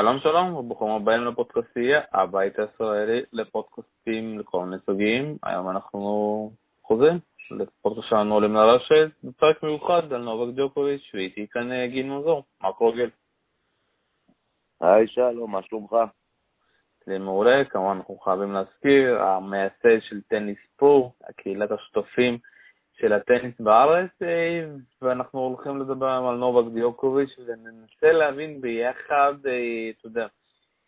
שלום שלום וברוכים הבאים לפודקאסטייה, הבית הישראלי לפודקאסטים לכל מיני סוגים. היום אנחנו חוזרים לפודקאסט שלנו עולים לרשת בפרק מיוחד על נובק ג'וקוביץ' ואיתי כאן אה, גיל מזור. מה קורה גיל? היי שלום, מה שלומך? זה מעולה, כמובן אנחנו חייבים להזכיר, המייסד של טניס פור, הקהילת השותפים של הטניס בארץ, אה, ואנחנו הולכים לדבר על נובק דיוקוביץ' וננסה להבין ביחד, אה, אתה יודע,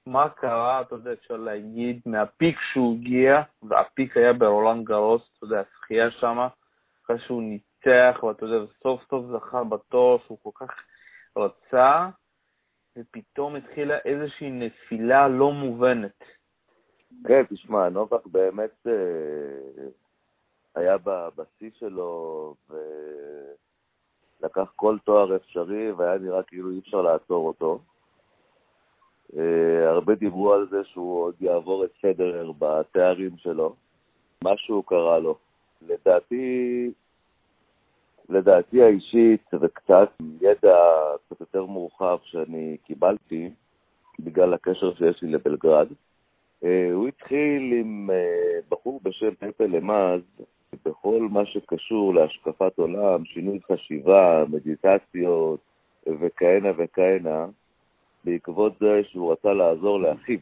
מה קרה, אתה יודע, אפשר להגיד, מהפיק שהוא הגיע, והפיק היה ברולנד גרוס, אתה יודע, השחייה שם, אחרי שהוא ניצח, ואתה יודע, סוף סוף זכה בתור שהוא כל כך רצה, ופתאום התחילה איזושהי נפילה לא מובנת. כן, תשמע, נובק באמת אה, היה בשיא שלו, ולקח כל תואר אפשרי, והיה נראה כאילו אי אפשר לעצור אותו. אה, הרבה דיברו על זה שהוא עוד יעבור את פדרר בתארים שלו. משהו קרה לו. לדעתי, לדעתי האישית וקצת ידע קצת יותר מורחב שאני קיבלתי בגלל הקשר שיש לי לבלגרד. אה, הוא התחיל עם אה, בחור בשם פפה למאז, בכל מה שקשור להשקפת עולם, שינוי חשיבה, מדיטציות וכהנה וכהנה, בעקבות זה שהוא רצה לעזור לאחיו.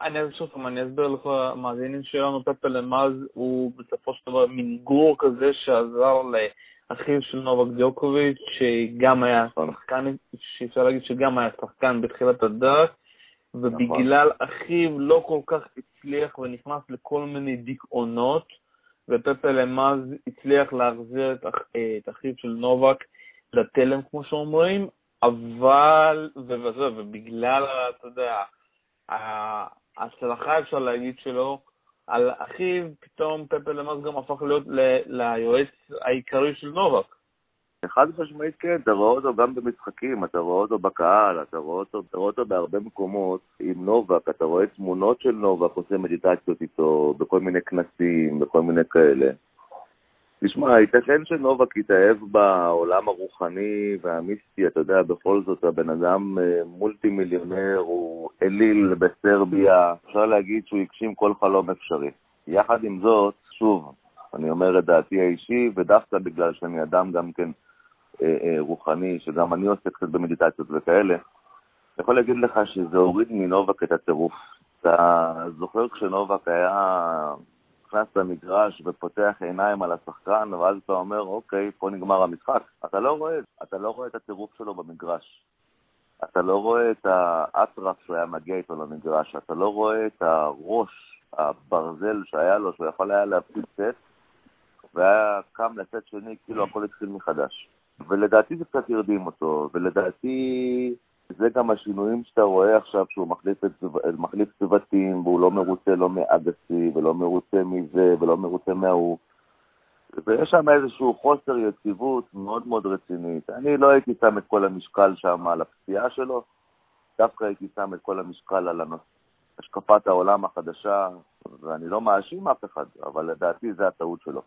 אני שוב פעם, אני אסביר לך, המאזינים שלנו, פפה למאז הוא בסופו של דבר מין גור כזה שעזר לאחיו של נובק דיוקוביץ', שגם היה נכון. שחקן, שאפשר להגיד שגם היה שחקן בתחילת הדרך, ובגלל אחיו לא כל כך הצליח ונכנס לכל מיני דיכאונות, ופפה למאז הצליח להחזיר את, אח, את אחיו של נובק לתלם, כמו שאומרים, אבל, וזה, ובגלל, אתה יודע, ההצלחה, אפשר להגיד שלו, על אחיו, פתאום פפה למאז גם הפך להיות ל, ליועץ העיקרי של נובק. חד משמעית כן, אתה רואה אותו גם במשחקים, אתה רואה אותו בקהל, אתה רואה אותו, אתה רואה אותו בהרבה מקומות עם נובק, אתה רואה תמונות של נובק, עושה מדיטציות איתו, בכל מיני כנסים, בכל מיני כאלה. תשמע, ייתכן שנובק יתאהב בעולם הרוחני והמיסטי, אתה יודע, בכל זאת הבן אדם אה, מולטי מיליונר, הוא אליל בסרביה, אפשר להגיד שהוא הגשים כל חלום אפשרי. יחד עם זאת, שוב, אני אומר את דעתי האישי, ודווקא בגלל שאני אדם גם כן רוחני, שגם אני עושה קצת במדיטציות וכאלה, אני יכול להגיד לך שזה הוריד מנובק את הטירוף. אתה זוכר כשנובק היה נכנס למגרש ופותח עיניים על השחקן, ואז אתה אומר, אוקיי, פה נגמר המשחק. אתה לא רואה, אתה לא רואה את הטירוף שלו במגרש. אתה לא רואה את האטרף שהוא היה מגיע איתו למגרש, אתה לא רואה את הראש, הברזל שהיה לו, שהוא יכול היה להפסיד סט, והיה קם לסט שני כאילו הכל התחיל מחדש. ולדעתי זה קצת הרדים אותו, ולדעתי זה גם השינויים שאתה רואה עכשיו שהוא מחליף, את, מחליף צוותים, והוא לא מרוצה לא מאגסי, ולא מרוצה מזה, ולא מרוצה מההוא. ויש שם איזשהו חוסר יציבות מאוד מאוד רצינית. אני לא הייתי שם את כל המשקל שם על הפציעה שלו, דווקא הייתי שם את כל המשקל על. השקפת העולם החדשה, ואני לא מאשים אף אחד, אבל לדעתי זה הטעות שלו.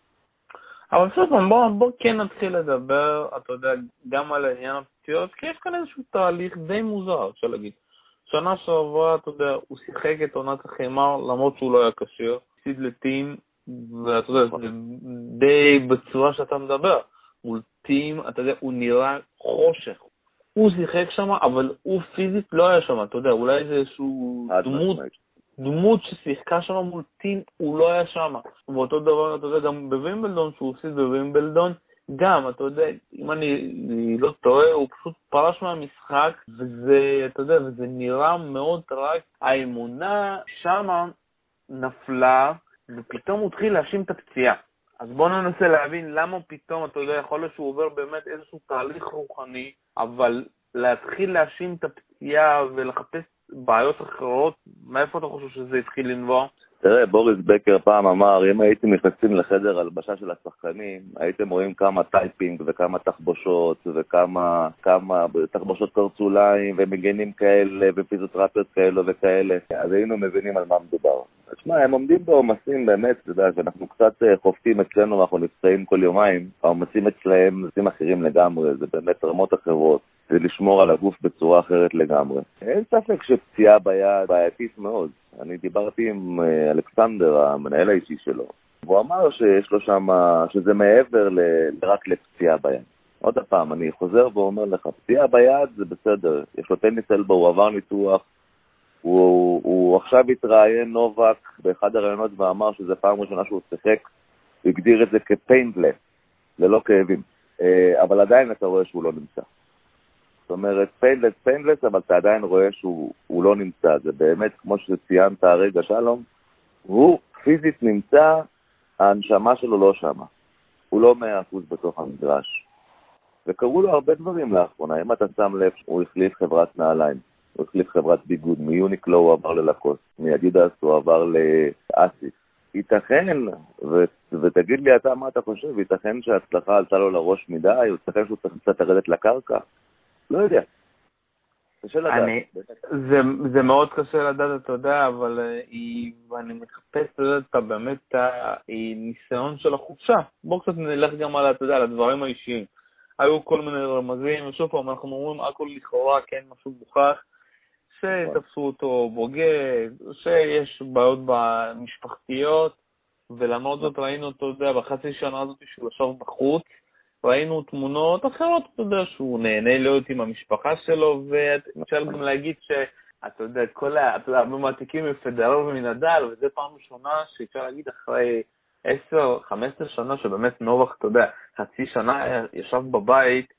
אבל בסוף בוא, בוא כן נתחיל לדבר, אתה יודע, גם על העניין הפציעות, כי יש כאן איזשהו תהליך די מוזר, אפשר להגיד. שנה שעברה, אתה יודע, הוא שיחק את עונת החימר, למרות שהוא לא היה כשיר, הפסיד לטים, ואתה יודע, זה די בצורה שאתה מדבר. מול טים, אתה יודע, הוא נראה חושך. הוא שיחק שם, אבל הוא פיזית לא היה שם, אתה יודע, אולי זה איזשהו דמות דמות ששיחקה שם מול טים, הוא לא היה שם. ואותו דבר, אתה יודע, גם בווימבלדון, שהוא הפסיד בווימבלדון, גם, אתה יודע, אם אני לא טועה, הוא פשוט פרש מהמשחק, וזה, אתה יודע, וזה נראה מאוד רק. האמונה שמה נפלה, ופתאום הוא התחיל להאשים את הפציעה. אז בואו ננסה להבין למה פתאום, אתה יודע, יכול להיות שהוא עובר באמת איזשהו תהליך רוחני, אבל להתחיל להאשים את הפציעה ולחפש בעיות אחרות, מאיפה אתה חושב שזה התחיל לנבוע? תראה, בוריס בקר פעם אמר, אם הייתם נכנסים לחדר הלבשה של השחקנים, הייתם רואים כמה taping וכמה תחבושות וכמה כמה תחבושות קרסוליים ומגנים כאלה ופיזיותרפיות כאלו וכאלה, אז היינו מבינים על מה מדובר. תשמע, הם עומדים בעומסים באמת, אתה יודע, שאנחנו קצת אה, חובטים אצלנו ואנחנו נפצעים כל יומיים, העומסים אצלהם נושאים אחרים לגמרי, זה באמת רמות אחרות. זה לשמור על הגוף בצורה אחרת לגמרי. אין ספק שפציעה ביד בעייתית מאוד. אני דיברתי עם אה, אלכסנדר, המנהל האישי שלו, והוא אמר שיש לו שם, שזה מעבר ל... רק לפציעה ביד. עוד פעם, אני חוזר ואומר לך, פציעה ביד זה בסדר, יש לו tennis elbow, הוא עבר ניתוח, הוא, הוא עכשיו התראיין נובק באחד הראיונות ואמר שזו פעם ראשונה שהוא שיחק, הוא הגדיר את זה כ painless, ללא כאבים. אה, אבל עדיין אתה רואה שהוא לא נמצא. אומרת, painless, painless, אבל אתה עדיין רואה שהוא לא נמצא. זה באמת, כמו שציינת הרגע, שלום, הוא פיזית נמצא, הנשמה שלו לא שמה. הוא לא מאה אחוז בתוך המגרש. וקרו לו הרבה דברים לאחרונה. אם אתה שם לב, הוא החליף חברת נעליים, הוא החליף חברת ביגוד, מיוניקלו הוא עבר ללקוס, מאדידס הוא עבר לאסיקס. ייתכן, ו- ותגיד לי אתה מה אתה חושב, ייתכן שההצלחה עלתה לו לראש מדי, או ייתכן שהוא צריך קצת לרדת לקרקע? לא יודע. קשה לדעת. אני, זה, זה מאוד קשה לדעת, אתה יודע, אבל אה, היא, ואני מחפש, אתה יודע, באמת את הניסיון של החופשה. בואו קצת נלך גם על, אתה יודע, על הדברים האישיים. היו כל מיני רמזים, ושוב פעם, אנחנו אומרים הכל לכאורה, כן, משהו מוכח, שתפסו אותו בוגד, שיש בעיות במשפחתיות, ולמרות זאת ראינו אותו, אתה יודע, בחצי שנה הזאת שהוא ישב בחוץ, ראינו תמונות אחרות, אתה יודע, שהוא נהנה להיות עם המשפחה שלו, ואפשר גם להגיד שאתה יודע, כל ה... אתה יודע, הרבה מעתיקים מפדרר ומנדל, וזו פעם ראשונה שאפשר להגיד אחרי עשר, חמש עשר שנה שבאמת נובח, אתה יודע, חצי שנה ישב בבית,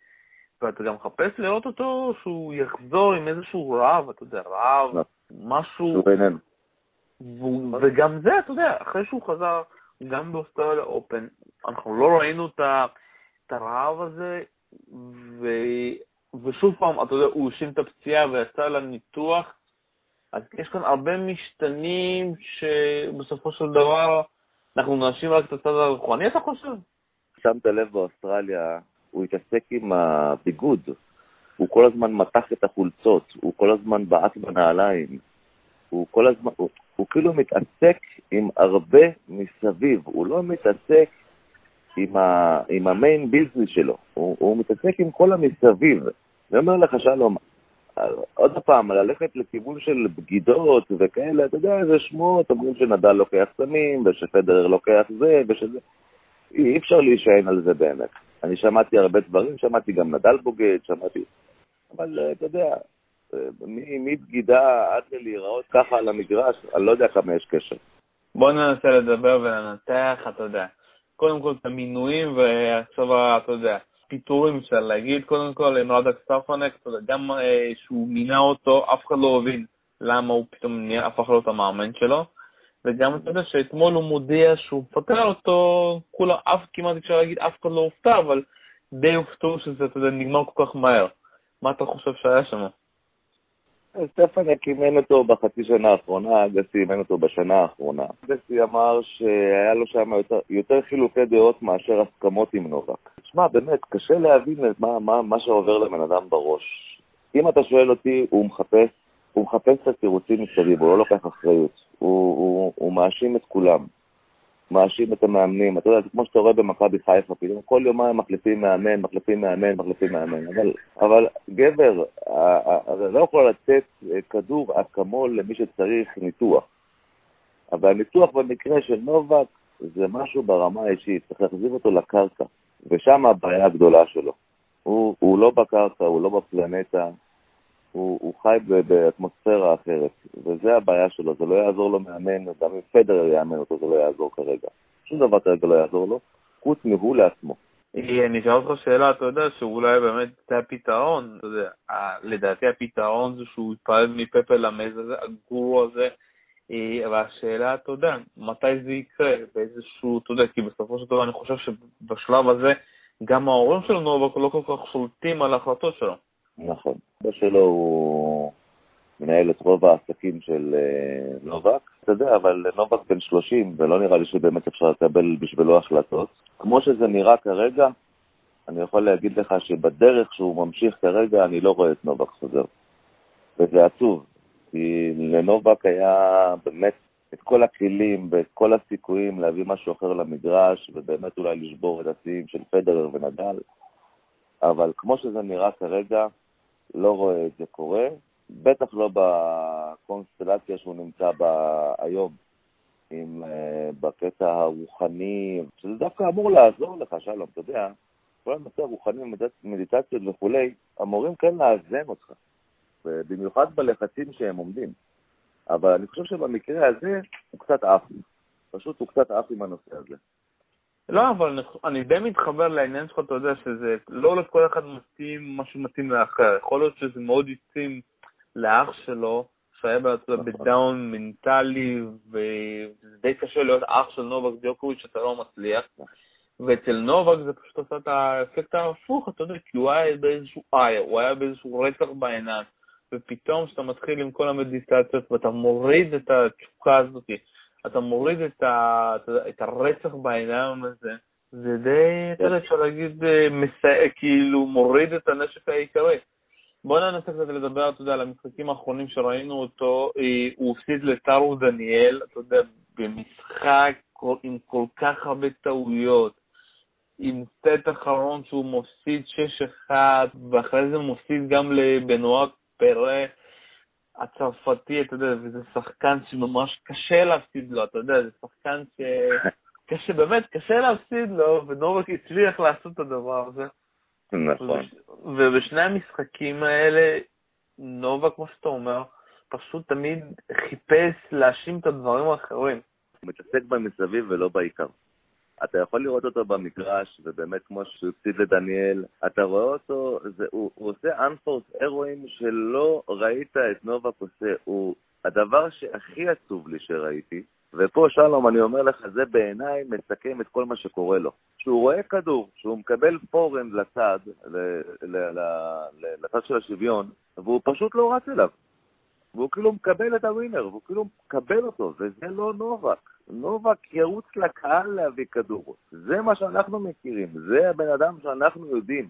ואתה גם מחפש לראות אותו שהוא יחזור עם איזשהו רעב, אתה יודע, רעב, לא. משהו... וגם זה, אתה יודע, אחרי שהוא חזר, גם באוסטרליה אופן, אנחנו לא ראינו את הרעב הזה, ו... ושוב פעם, אתה יודע, הוא השין את הפציעה ויצא לניתוח, אז יש כאן הרבה משתנים שבסופו של דבר אנחנו נאשים רק את הצד הרוחני, אתה חושב? שמת לב באוסטרליה, הוא התעסק עם הביגוד, הוא כל הזמן מתח את החולצות, הוא כל הזמן בעט בנעליים, הוא כל הזמן, הוא, הוא כאילו מתעסק עם הרבה מסביב, הוא לא מתעסק עם, ה, עם המיין ביזנס שלו, הוא, הוא מתעסק עם כל המסביב. אני אומר לך, שלום, עוד פעם, ללכת לכיוון של בגידות וכאלה, אתה יודע, זה שמועות, אומרים שנדל לוקח סמים, ושפדרר לוקח זה, ושזה... אי אפשר להישען על זה באמת. אני שמעתי הרבה דברים, שמעתי גם נדל בוגד, שמעתי... אבל אה, אתה יודע, אה, מבגידה עד ללהיראות ככה על המגרש, אני לא יודע כמה יש קשר. בוא ננסה לדבר ולנתח, אתה יודע, קודם כל את המינויים ועכשיו, אתה יודע, פיטורים אפשר להגיד, קודם כל עם רדק סטרפנק, גם אה, שהוא מינה אותו, אף אחד לא הבין למה הוא פתאום הפך להיות המאמן שלו, וגם אתה יודע שאתמול הוא מודיע שהוא מפטר אותו, כולם, אף, כמעט אפשר להגיד, אף אחד לא הופתע, אבל די הופתעו שזה, אתה יודע, נגמר כל כך מהר. מה אתה חושב שהיה שם? סטפנק אימן אותו בחצי שנה האחרונה, גסי אימן אותו בשנה האחרונה. גסי אמר שהיה לו שם יותר, יותר חילוקי דעות מאשר הסכמות עם נובק. תשמע, באמת, קשה להבין מה, מה, מה שעובר לבן אדם בראש. אם אתה שואל אותי, הוא מחפש, הוא מחפש את התירוצים מסביב, הוא לא לוקח אחריות. הוא, הוא, הוא מאשים את כולם. מאשים את המאמנים. אתה יודע, זה כמו שאתה רואה במכבי חיפה, פתאום כל יומיים מחליפים מאמן, מחליפים מאמן, מחליפים מאמן. אבל, אבל גבר, אתה לא יכול לתת אה, כדור אקמול למי שצריך ניתוח. אבל הניתוח במקרה של נובק זה משהו ברמה האישית, צריך להחזיר אותו לקרקע, ושם הבעיה הגדולה שלו. הוא, הוא לא בקרקע, הוא לא בפלנטה, הוא, הוא חי באטמוספירה אחרת, וזה הבעיה שלו, זה לא יעזור לו מאמן, גם אם פדרר יאמן אותו זה לא יעזור כרגע. שום דבר כרגע לא יעזור לו, חוץ מהוא לעצמו. אני אשאל אותך שאלה, אתה יודע שאולי באמת זה הפתרון, אתה יודע, לדעתי הפתרון זה שהוא יתפעל מפפה למז הזה, הגורו הזה, אה, והשאלה, אתה יודע, מתי זה יקרה, באיזשהו, אתה יודע, כי בסופו של דבר אני חושב שבשלב הזה גם ההורים של נובק לא כל כך שולטים על ההחלטות שלו. נכון. אבא שלו הוא מנהל את רוב העסקים של אה, נובק, אתה יודע, אבל נובק בן 30, ולא נראה לי שבאמת אפשר לקבל בשבילו החלטות. כמו שזה נראה כרגע, אני יכול להגיד לך שבדרך שהוא ממשיך כרגע, אני לא רואה את נובק חוזר. וזה עצוב, כי לנובק היה באמת את כל הכלים ואת כל הסיכויים להביא משהו אחר למגרש, ובאמת אולי לשבור את השיאים של פדרר ונדל, אבל כמו שזה נראה כרגע, לא רואה את זה קורה, בטח לא בקונסטלציה שהוא נמצא בה היום, עם, uh, בקטע הרוחני, שזה דווקא אמור לעזור לך, שלום, אתה יודע, כל הנושא הרוחני, מדיטציות וכולי, אמורים כן לאזן אותך, במיוחד בלחצים שהם עומדים. אבל אני חושב שבמקרה הזה הוא קצת עף. פשוט הוא קצת עף עם הנושא הזה. לא, אבל אני די מתחבר לעניין שלך, אתה יודע, שזה לא לכל אחד מתאים מה שמתאים לאחר. יכול להיות שזה מאוד התאים לאח שלו, שהיה נכון. בדאון מנטלי, וזה די קשה להיות אח של נובק דיוקוביץ' שאתה לא מצליח. ואצל נובק זה פשוט עושה את האפקט ההפוך, אתה יודע, כי הוא היה באיזשהו איי, הוא היה באיזשהו רצח בעיניים. ופתאום כשאתה מתחיל עם כל המדיטציות ואתה מוריד את התשוקה הזאת, אתה מוריד את, ה, את הרצח בעיניים הזה, זה די, אתה יודע, אפשר להגיד, אה, מסע, כאילו מוריד את הנשק העיקרי. בוא ננסה קצת לדבר, אתה יודע, על המשחקים האחרונים שראינו אותו, אה, הוא הפסיד לטארו דניאל, אתה יודע, במשחק עם כל כך הרבה טעויות, עם סט אחרון שהוא מפסיד 6-1, ואחרי זה מפסיד גם לבנואר פרא הצרפתי, אתה יודע, וזה שחקן שממש קשה להפסיד לו, אתה יודע, זה שחקן ש... קשה, באמת, קשה להפסיד לו, ונורק הצליח לעשות את הדבר הזה. נכון. ובשני המשחקים האלה, נובה, כמו שאתה אומר, פשוט תמיד חיפש להאשים את הדברים האחרים. הוא מתעסק במסביב ולא בעיקר. אתה יכול לראות אותו במגרש, ובאמת כמו שהוא הפסיד לדניאל, אתה רואה אותו, זה, הוא, הוא עושה אנפורס אירואים שלא ראית את נובק עושה. הוא הדבר שהכי עצוב לי שראיתי, ופה שלום, אני אומר לך, זה בעיניי מסכם את כל מה שקורה לו. כשהוא רואה כדור, שהוא מקבל פורנד לצד, לצד של השוויון, והוא פשוט לא רץ אליו. והוא כאילו מקבל את הווינר, והוא כאילו מקבל אותו, וזה לא נובק. נובק ירוץ לקהל להביא כדור. זה מה שאנחנו מכירים, זה הבן אדם שאנחנו יודעים.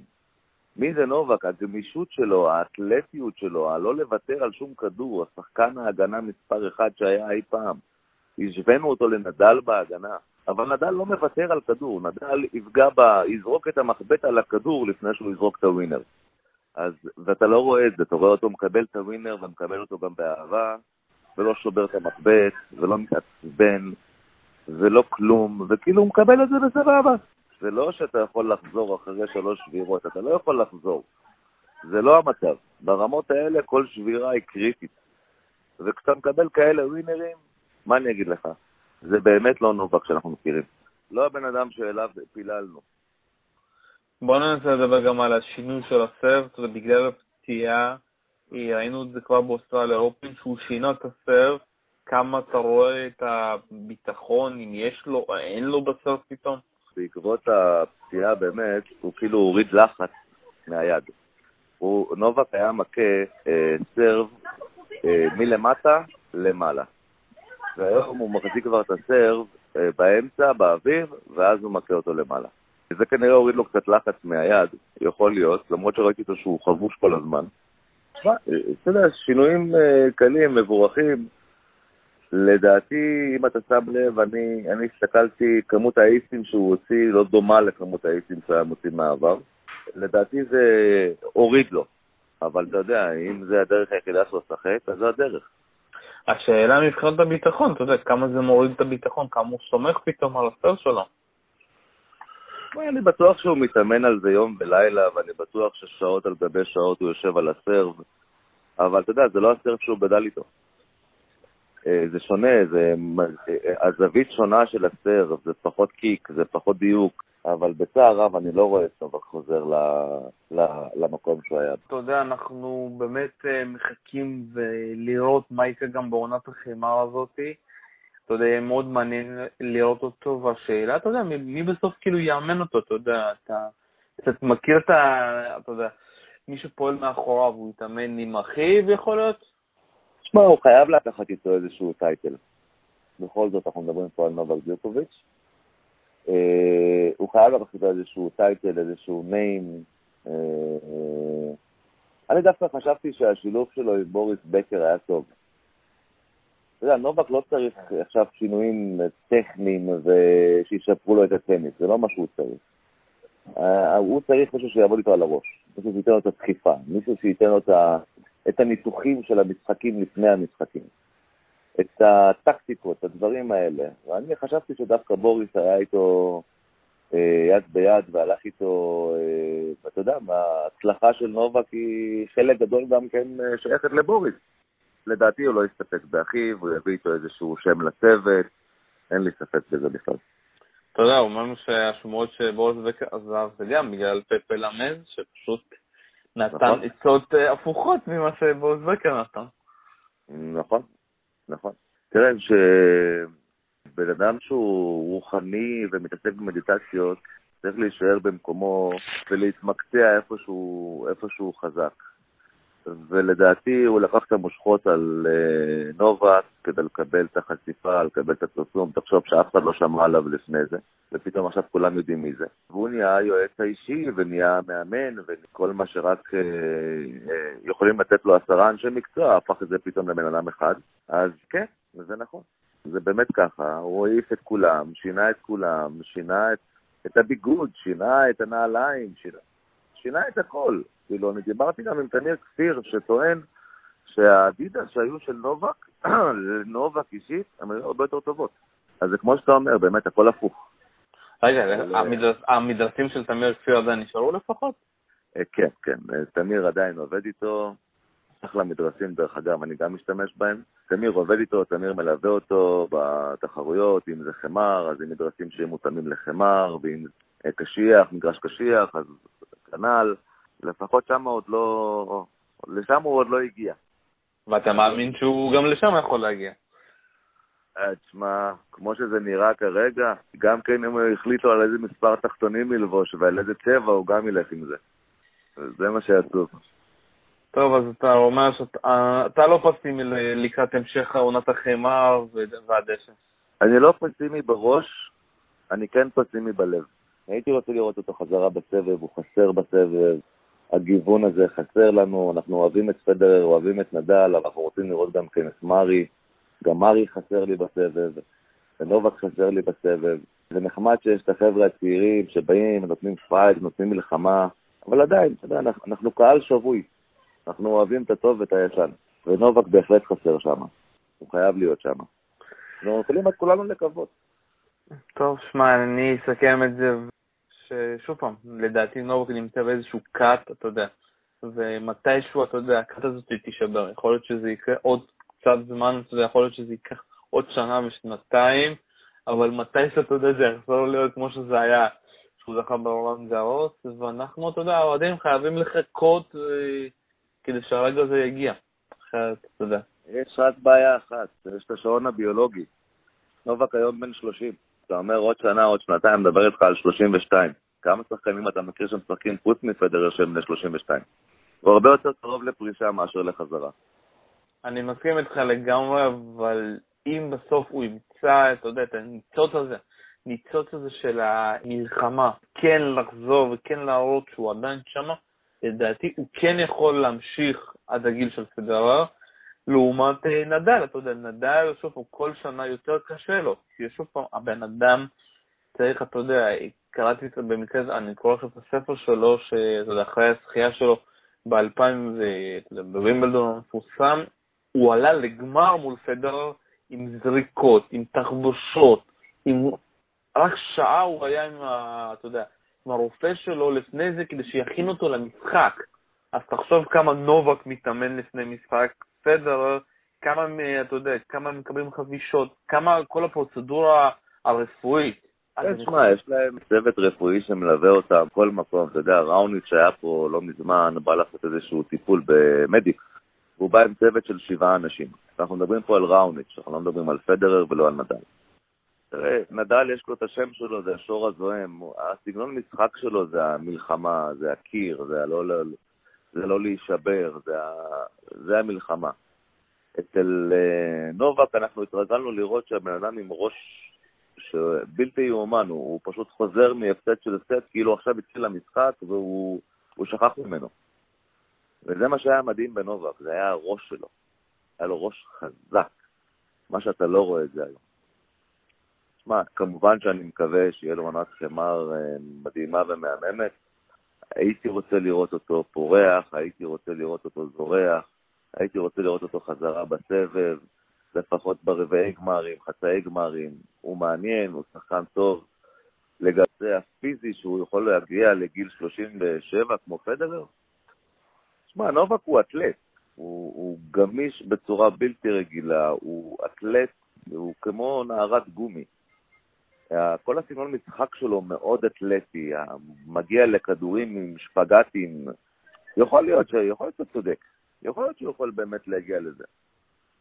מי זה נובק? הגמישות שלו, האתלטיות שלו, הלא לוותר על שום כדור, השחקן ההגנה מספר אחד שהיה אי פעם. השווינו אותו לנדל בהגנה, אבל נדל לא מוותר על כדור, נדל יפגע ב... יזרוק את המחבט על הכדור לפני שהוא יזרוק את הווינר. אז, ואתה לא רואה את זה, אתה רואה אותו מקבל את הווינר ומקבל אותו גם באהבה, ולא שובר את המחבט, ולא מתעצבן, ולא כלום, וכאילו הוא מקבל את זה בסבבה. זה לא שאתה יכול לחזור אחרי שלוש שבירות, אתה לא יכול לחזור. זה לא המצב. ברמות האלה כל שבירה היא קריטית. וכשאתה מקבל כאלה ווינרים, מה אני אגיד לך? זה באמת לא נובק שאנחנו מכירים. לא הבן אדם שאליו פיללנו. בוא ננסה לדבר גם על השינוי של הסרט, בגלל הפציעה, ראינו את זה כבר באוסטרליה אופן, שהוא שינה את הסרט, כמה אתה רואה את הביטחון, אם יש לו אין לו בסרט פתאום? בעקבות הפציעה באמת, הוא כאילו הוריד לחץ מהיד. הוא, נובק היה מכה אה, סרב אה, מלמטה למעלה. והיום הוא מחזיק כבר את הסרב אה, באמצע, באוויר, ואז הוא מכה אותו למעלה. זה כנראה הוריד לו קצת לחץ מהיד, יכול להיות, למרות שראיתי אותו שהוא חבוש כל הזמן. תשמע, אתה יודע, שינויים אה, קלים, מבורכים. לדעתי, אם אתה שם לב, אני, הסתכלתי, כמות האיסים שהוא הוציא לא דומה לכמות האיסים שהוא היה מוציא מהעבר. לדעתי זה הוריד לו. אבל אתה יודע, אם זה הדרך היחידה שלו לשחק, אז זה הדרך. השאלה מבחינת הביטחון, אתה יודע, כמה זה מוריד את הביטחון, כמה הוא סומך פתאום על הסר שלו. אני בטוח שהוא מתאמן על זה יום ולילה, ואני בטוח ששעות על גבי שעות הוא יושב על הסרב, אבל אתה יודע, זה לא הסרב שהוא גדל איתו. אה, זה שונה, זה אה, הזווית שונה של הסרב, זה פחות קיק, זה פחות דיוק, אבל בצער רב אני לא רואה את נובק חוזר ל, ל, למקום שהוא היה. אתה יודע, אנחנו באמת אה, מחכים לראות מה יקרה גם בעונת החימה הזאתי. אתה יודע, מאוד מעניין לראות אותו, והשאלה, אתה יודע, מי, בסוף כאילו יאמן אותו, אתה יודע, אתה קצת מכיר את ה... אתה יודע, מי שפועל מאחוריו, הוא יתאמן עם אחיו, יכול להיות? תשמע, הוא חייב לקחת איתו איזשהו טייטל. בכל זאת, אנחנו מדברים פה על נובל גיוטוביץ'. אה, הוא חייב לקחת איתו איזשהו טייטל, איזשהו ניים. אה, אני דווקא חשבתי שהשילוב שלו עם בוריס בקר היה טוב. אתה יודע, נובק לא צריך עכשיו שינויים טכניים ושישפרו לו את הטניס, זה לא מה שהוא צריך. אה, הוא צריך מישהו שיעבוד איתו על הראש, מישהו שייתן לו את הדחיפה, מישהו שייתן לו את הניתוחים של המשחקים לפני המשחקים, את הטקטיקות, את הדברים האלה. ואני חשבתי שדווקא בוריס היה איתו אה, יד ביד והלך איתו, אה, ואתה יודע, ההצלחה של נובק היא חלק גדול גם כן שייכת לבוריס. לדעתי הוא לא יסתפק באחיו, הוא יביא איתו איזשהו שם לצוות, אין לי ספק בזה בכלל. אתה יודע, אמרנו שהשמועות וקר עזב זה גם בגלל פפה למז, שפשוט נתן נכון. עצות אה, הפוכות ממה שבורס וקר נתן. נכון, נכון. תראה, שבן אדם שהוא רוחני ומתעסק במדיטציות, צריך להישאר במקומו ולהתמקצע איפה שהוא חזק. ולדעתי הוא לקח את המושכות על אה, נובק כדי לקבל את החשיפה, לקבל את הפרסום, תחשוב שאף אחד לא שמע עליו לפני זה, ופתאום עכשיו כולם יודעים מי זה. והוא נהיה היועץ האישי, ונהיה מאמן, וכל מה שרק אה, אה, יכולים לתת לו עשרה אנשי מקצוע, הפך את זה פתאום לבן אדם אחד. אז כן, זה נכון. זה באמת ככה, הוא העיף את כולם, שינה את כולם, שינה את, את הביגוד, שינה את הנעליים, שינה, שינה את הכל. כאילו, אני דיברתי גם עם תמיר כפיר, שטוען שהאדידס שהיו של נובק, נובק אישית, הן היו הרבה יותר טובות. אז זה כמו שאתה אומר, באמת הכל הפוך. רגע, המדרסים של תמיר כפיר עדיין נשארו לפחות? אה, כן, כן, אה, תמיר עדיין עובד איתו, אחלה מדרסים, דרך אגב, אני גם משתמש בהם. תמיר עובד איתו, תמיר מלווה אותו בתחרויות, אם זה חמר, אז עם מדרסים שהם מותאמים לחמר, ואם קשיח, מגרש קשיח, אז כנ"ל. לפחות שם עוד לא... לשם הוא עוד לא הגיע. ואתה מאמין שהוא גם לשם יכול להגיע? אה, תשמע, כמו שזה נראה כרגע, גם כן אם החליטו על איזה מספר תחתונים ללבוש ועל איזה צבע, הוא גם ילך עם זה. זה מה שעצוב. טוב, אז אתה אומר שאתה לא פסימי לקראת המשך עונת החמר והדשא. אני לא פסימי בראש, אני כן פסימי בלב. הייתי רוצה לראות אותו חזרה בסבב, הוא חסר בסבב, הגיוון הזה חסר לנו, אנחנו אוהבים את פדרר, אוהבים את נדל, אבל אנחנו רוצים לראות גם כן את מרי, גם מרי חסר לי בסבב, ונובק חסר לי בסבב. זה נחמד שיש את החבר'ה הצעירים שבאים, נותנים fight, נותנים מלחמה, אבל עדיין, אתה יודע, אנחנו, אנחנו קהל שבוי, אנחנו אוהבים את הטוב ואת הישן, ונובק בהחלט חסר שם, הוא חייב להיות שם. אנחנו יכולים את כולנו לקוות. טוב, שמע, אני אסכם את זה ששוב פעם, לדעתי נובק נמצא באיזשהו קאט, אתה יודע, ומתישהו, אתה יודע, הקאט הזאת תישבר. יכול להיות שזה יקרה עוד קצת זמן, אתה יודע, יכול להיות שזה ייקח עוד שנה ושנתיים, אבל מתישהו, אתה יודע, זה יחזור להיות כמו שזה היה, שהוא זכה בעולם גרות, ואנחנו, אתה יודע, האוהדים חייבים לחכות אה, כדי שהרגע הזה יגיע. אחרת, אתה יודע. יש רק בעיה אחת, יש את השעון הביולוגי. נובק היום בן 30. אתה אומר עוד שנה, עוד שנתיים, מדבר איתך על 32. כמה שחקנים אתה מכיר שמשחקים חוץ מפדרר שהם בני 32? הוא הרבה יותר קרוב לפרישה מאשר לחזרה. אני מסכים איתך לגמרי, אבל אם בסוף הוא ימצא, אתה יודע, את הניצוץ הזה, ניצוץ הזה של המלחמה, כן לחזור וכן להראות שהוא עדיין שמה, לדעתי הוא כן יכול להמשיך עד הגיל של פדרר, לעומת אה, נדל, אתה יודע, נדל, שוב, הוא כל שנה יותר קשה לו, כי שוב פעם, הבן אדם צריך, אתה יודע, קראתי את זה במקרה, אני קורא עכשיו את הספר שלו, שאתה יודע, אחרי הזכייה שלו ב-2000, בווימבלדון המפורסם, הוא עלה לגמר מול פדרר עם זריקות, עם תחבושות, עם... רק שעה הוא היה עם, ה... אתה יודע, עם הרופא שלו לפני זה כדי שיכין אותו למשחק. אז תחשוב כמה נובק מתאמן לפני משחק, פדרר, כמה, אתה יודע, כמה מקבלים חבישות, כמה כל הפרוצדורה הרפואית. תשמע, יש להם צוות רפואי שמלווה אותם כל מקום. אתה יודע, ראוניץ' שהיה פה לא מזמן, בא לעשות איזשהו טיפול במדיק, והוא בא עם צוות של שבעה אנשים. אנחנו מדברים פה על ראוניץ', אנחנו לא מדברים על פדרר ולא על נדל. תראה, נדל יש לו את השם שלו, זה השור הזוהם. הסגנון משחק שלו זה המלחמה, זה הקיר, זה לא, לא, זה לא להישבר, זה, זה המלחמה. אצל אה, נובק אנחנו התרגלנו לראות שהבן אדם עם ראש שבלתי יאומן, הוא, הוא פשוט חוזר מהפסד של הפסד, כאילו עכשיו התחיל המשחק והוא שכח ממנו. וזה מה שהיה מדהים בנובק, זה היה הראש שלו. היה לו ראש חזק, מה שאתה לא רואה את זה היום. שמע, כמובן שאני מקווה שיהיה לו עונת חמר אה, מדהימה ומהממת. הייתי רוצה לראות אותו פורח, הייתי רוצה לראות אותו זורח, הייתי רוצה לראות אותו חזרה בסבב, לפחות ברבעי גמרים, חצאי גמרים. הוא מעניין, הוא שחקן טוב. לגבי הפיזי שהוא יכול להגיע לגיל 37 כמו פדרר? שמע, נובק הוא אתלט. הוא, הוא גמיש בצורה בלתי רגילה, הוא אתלט, הוא כמו נערת גומי. כל הסגנון משחק שלו מאוד אתלטי, מגיע לכדורים עם שפגטים. יכול להיות. יכול להיות שאתה צודק, יכול להיות שהוא יכול באמת להגיע לזה.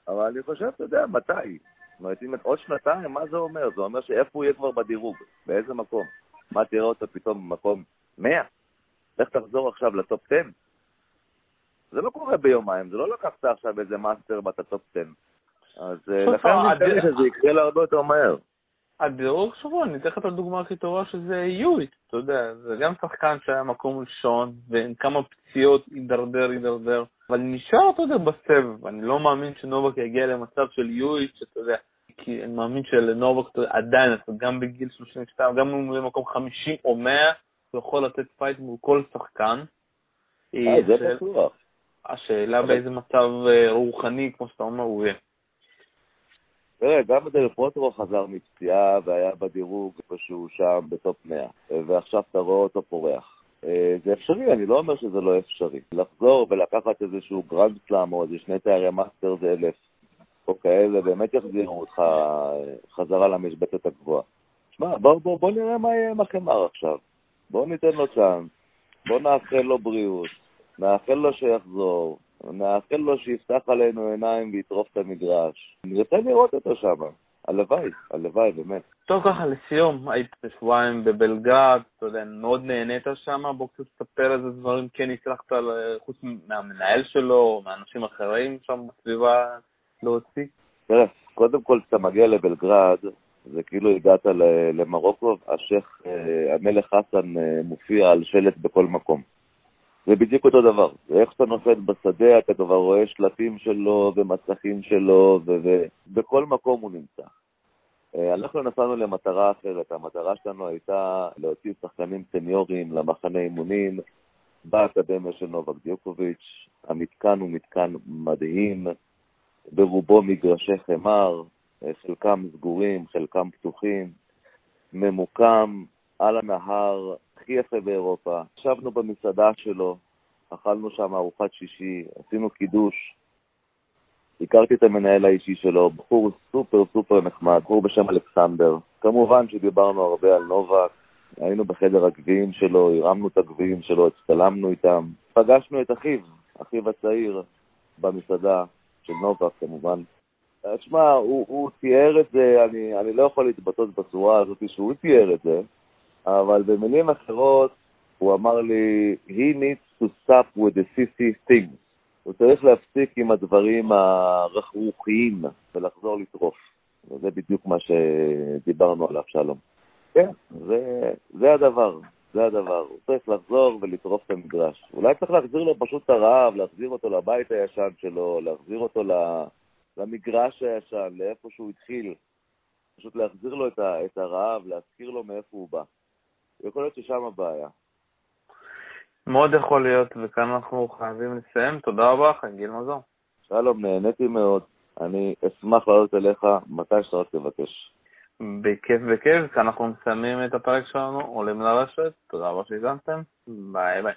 אבל אני חושב, אתה יודע, מתי? זאת אומרת, אם עוד שנתיים, מה זה אומר? זה אומר שאיפה הוא יהיה כבר בדירוג, באיזה מקום. מה תראה אותו פתאום במקום 100? לך תחזור עכשיו ל top 10. זה לא קורה ביומיים, זה לא לקחת עכשיו איזה master ואתה top 10. אז אה, לכן אני חושב שזה יקרה להרבה יותר מהר. הדירוג שבוע, אני אתן לך את הדוגמה הכי טובה שזה יואיט, אתה יודע, זה גם שחקן שהיה מקום ראשון, ועם כמה פציעות הידרדר, הידרדר, אבל נשאר, אתה יודע, בסבב. אני לא מאמין שנובק יגיע למצב של יואיט, שאתה יודע, כי אני מאמין שלנובק עדיין, אתה גם בגיל 32, גם אם הוא במקום 50 או 100, הוא יכול לתת fight מול כל שחקן. אה, זה בטוח. השאלה באיזה מצב אה, רוחני, כמו שאתה אומר, הוא יהיה. תראה, גם דל פוטרו חזר מפציעה והיה בדירוג איפשהו שם ב top 100, ועכשיו אתה רואה אותו פורח. אה, זה אפשרי, אני לא אומר שזה לא אפשרי. לחזור ולקחת איזשהו גרנד סלאם או איזה שני תארי master זה אלף, או כאלה, באמת יחזירו אותך אה, חזרה למשבצת הגבוהה. שמע, בוא, בוא, בוא נראה מה יהיה עם החמר עכשיו. בוא ניתן לו צ'אנס, בוא נאחל לו בריאות, נאחל לו שיחזור, נאחל לו שיפתח עלינו עיניים ויטרוף את המגרש. אני רוצה לראות אותו שם. הלוואי, הלוואי, באמת. טוב, ככה לסיום, היית שבועיים בבלגרד, אתה יודע, מאוד נהנית שם, בוא קצת תספר איזה דברים כן הצלחת, חוץ מהמנהל שלו, או מאנשים אחרים שם בסביבה להוציא. תראה, קודם כל, כשאתה מגיע לבלגרד, זה כאילו הגעת למרוקו, השייח, אה, המלך חסן אה, מופיע על שלט בכל מקום. זה בדיוק אותו דבר. איך שאתה נופל בשדה, אתה כבר רואה שלטים שלו ומסכים שלו, ובכל מקום הוא נמצא. אה, אנחנו נסענו למטרה אחרת. המטרה שלנו הייתה להוציא שחקנים סניורים למחנה אימונים באקדמיה של נובק דיוקוביץ'. המתקן הוא מתקן מדהים, ברובו מגרשי חמר, אה, חלקם סגורים, חלקם פתוחים, ממוקם על הנהר, הכי יפה באירופה. ישבנו במסעדה שלו, אכלנו שם ארוחת שישי, עשינו קידוש. הכרתי את המנהל האישי שלו, בחור סופר סופר נחמד, בחור בשם אלכסנדר. כמובן שדיברנו הרבה על נובק, היינו בחדר הגביעים שלו, הרמנו את הגביעים שלו, הצטלמנו איתם. פגשנו את אחיו, אחיו הצעיר, במסעדה של נובק כמובן. תשמע, הוא, הוא תיאר את זה, אני, אני לא יכול להתבטא בצורה הזאת שהוא תיאר את זה, אבל במילים אחרות הוא אמר לי, he needs to stop with the CC things. הוא צריך להפסיק עם הדברים הרכרוכיים ולחזור לטרוף. וזה בדיוק מה שדיברנו עליו, שלום. כן, זה, זה הדבר, זה הדבר. הוא צריך לחזור ולטרוף את המגרש. אולי צריך להחזיר לו פשוט את הרעב, להחזיר אותו לבית הישן שלו, להחזיר אותו למגרש הישן, לאיפה שהוא התחיל. פשוט להחזיר לו את הרעב, להזכיר לו מאיפה הוא בא. יכול להיות ששם הבעיה. מאוד יכול להיות, וכאן אנחנו חייבים לסיים. תודה רבה לך, גיל מזור. שלום, נהניתי מאוד. אני אשמח לעלות אליך מתי שאתה רק תבקש. בכיף בכיף, אנחנו מסיימים את הפרק שלנו, עולים לרשת. תודה רבה שהגנתם, ביי ביי.